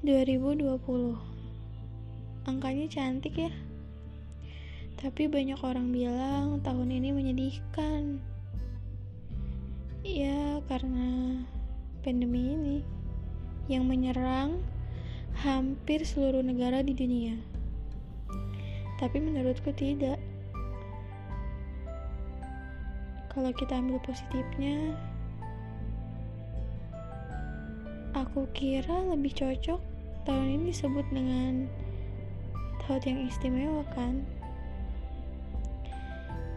2020 Angkanya cantik ya. Tapi banyak orang bilang tahun ini menyedihkan. Ya karena pandemi ini Yang menyerang hampir seluruh negara di dunia. Tapi menurutku tidak. Kalau kita ambil positifnya Aku kira lebih cocok tahun ini disebut dengan tahun yang istimewa kan?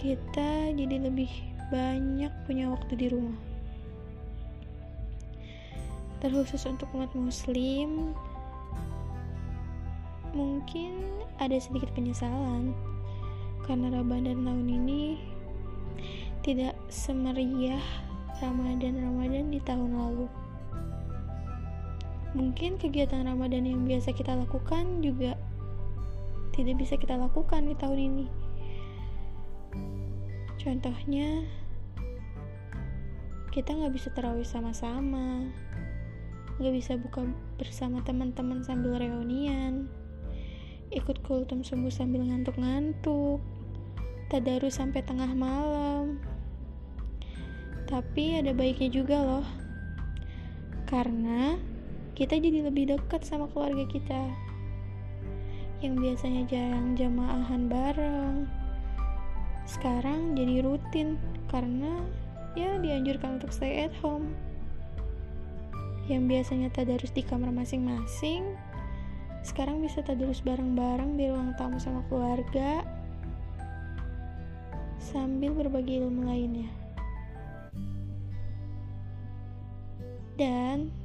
Kita jadi lebih banyak punya waktu di rumah. Terkhusus untuk umat muslim mungkin ada sedikit penyesalan karena Ramadan tahun ini tidak semeriah Ramadan-Ramadan di tahun lalu mungkin kegiatan Ramadan yang biasa kita lakukan juga tidak bisa kita lakukan di tahun ini. Contohnya, kita nggak bisa terawih sama-sama, nggak bisa buka bersama teman-teman sambil reunian, ikut kultum subuh sambil ngantuk-ngantuk, tadarus sampai tengah malam. Tapi ada baiknya juga loh, karena kita jadi lebih dekat sama keluarga kita. Yang biasanya jarang jamaahan bareng sekarang jadi rutin karena ya dianjurkan untuk stay at home. Yang biasanya tadarus di kamar masing-masing sekarang bisa tadarus bareng-bareng di ruang tamu sama keluarga sambil berbagi ilmu lainnya. Dan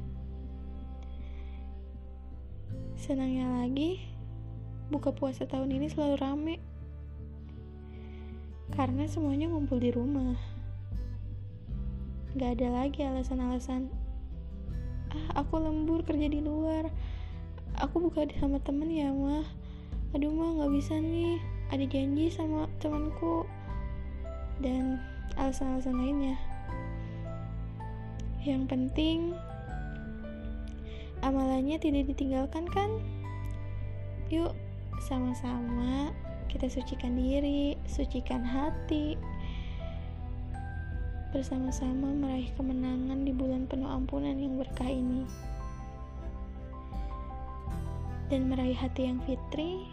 Senangnya lagi, buka puasa tahun ini selalu rame. Karena semuanya ngumpul di rumah. Gak ada lagi alasan-alasan. Ah, aku lembur kerja di luar. Aku buka sama temen ya, mah. Aduh, mah gak bisa nih. Ada janji sama temanku. Dan alasan-alasan lainnya. Yang penting, amalannya tidak ditinggalkan kan? Yuk, sama-sama kita sucikan diri, sucikan hati, bersama-sama meraih kemenangan di bulan penuh ampunan yang berkah ini. Dan meraih hati yang fitri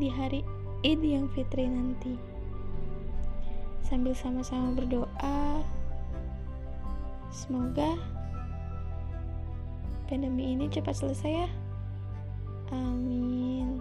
di hari Id yang fitri nanti. Sambil sama-sama berdoa, semoga pandemi ini cepat selesai ya. Amin.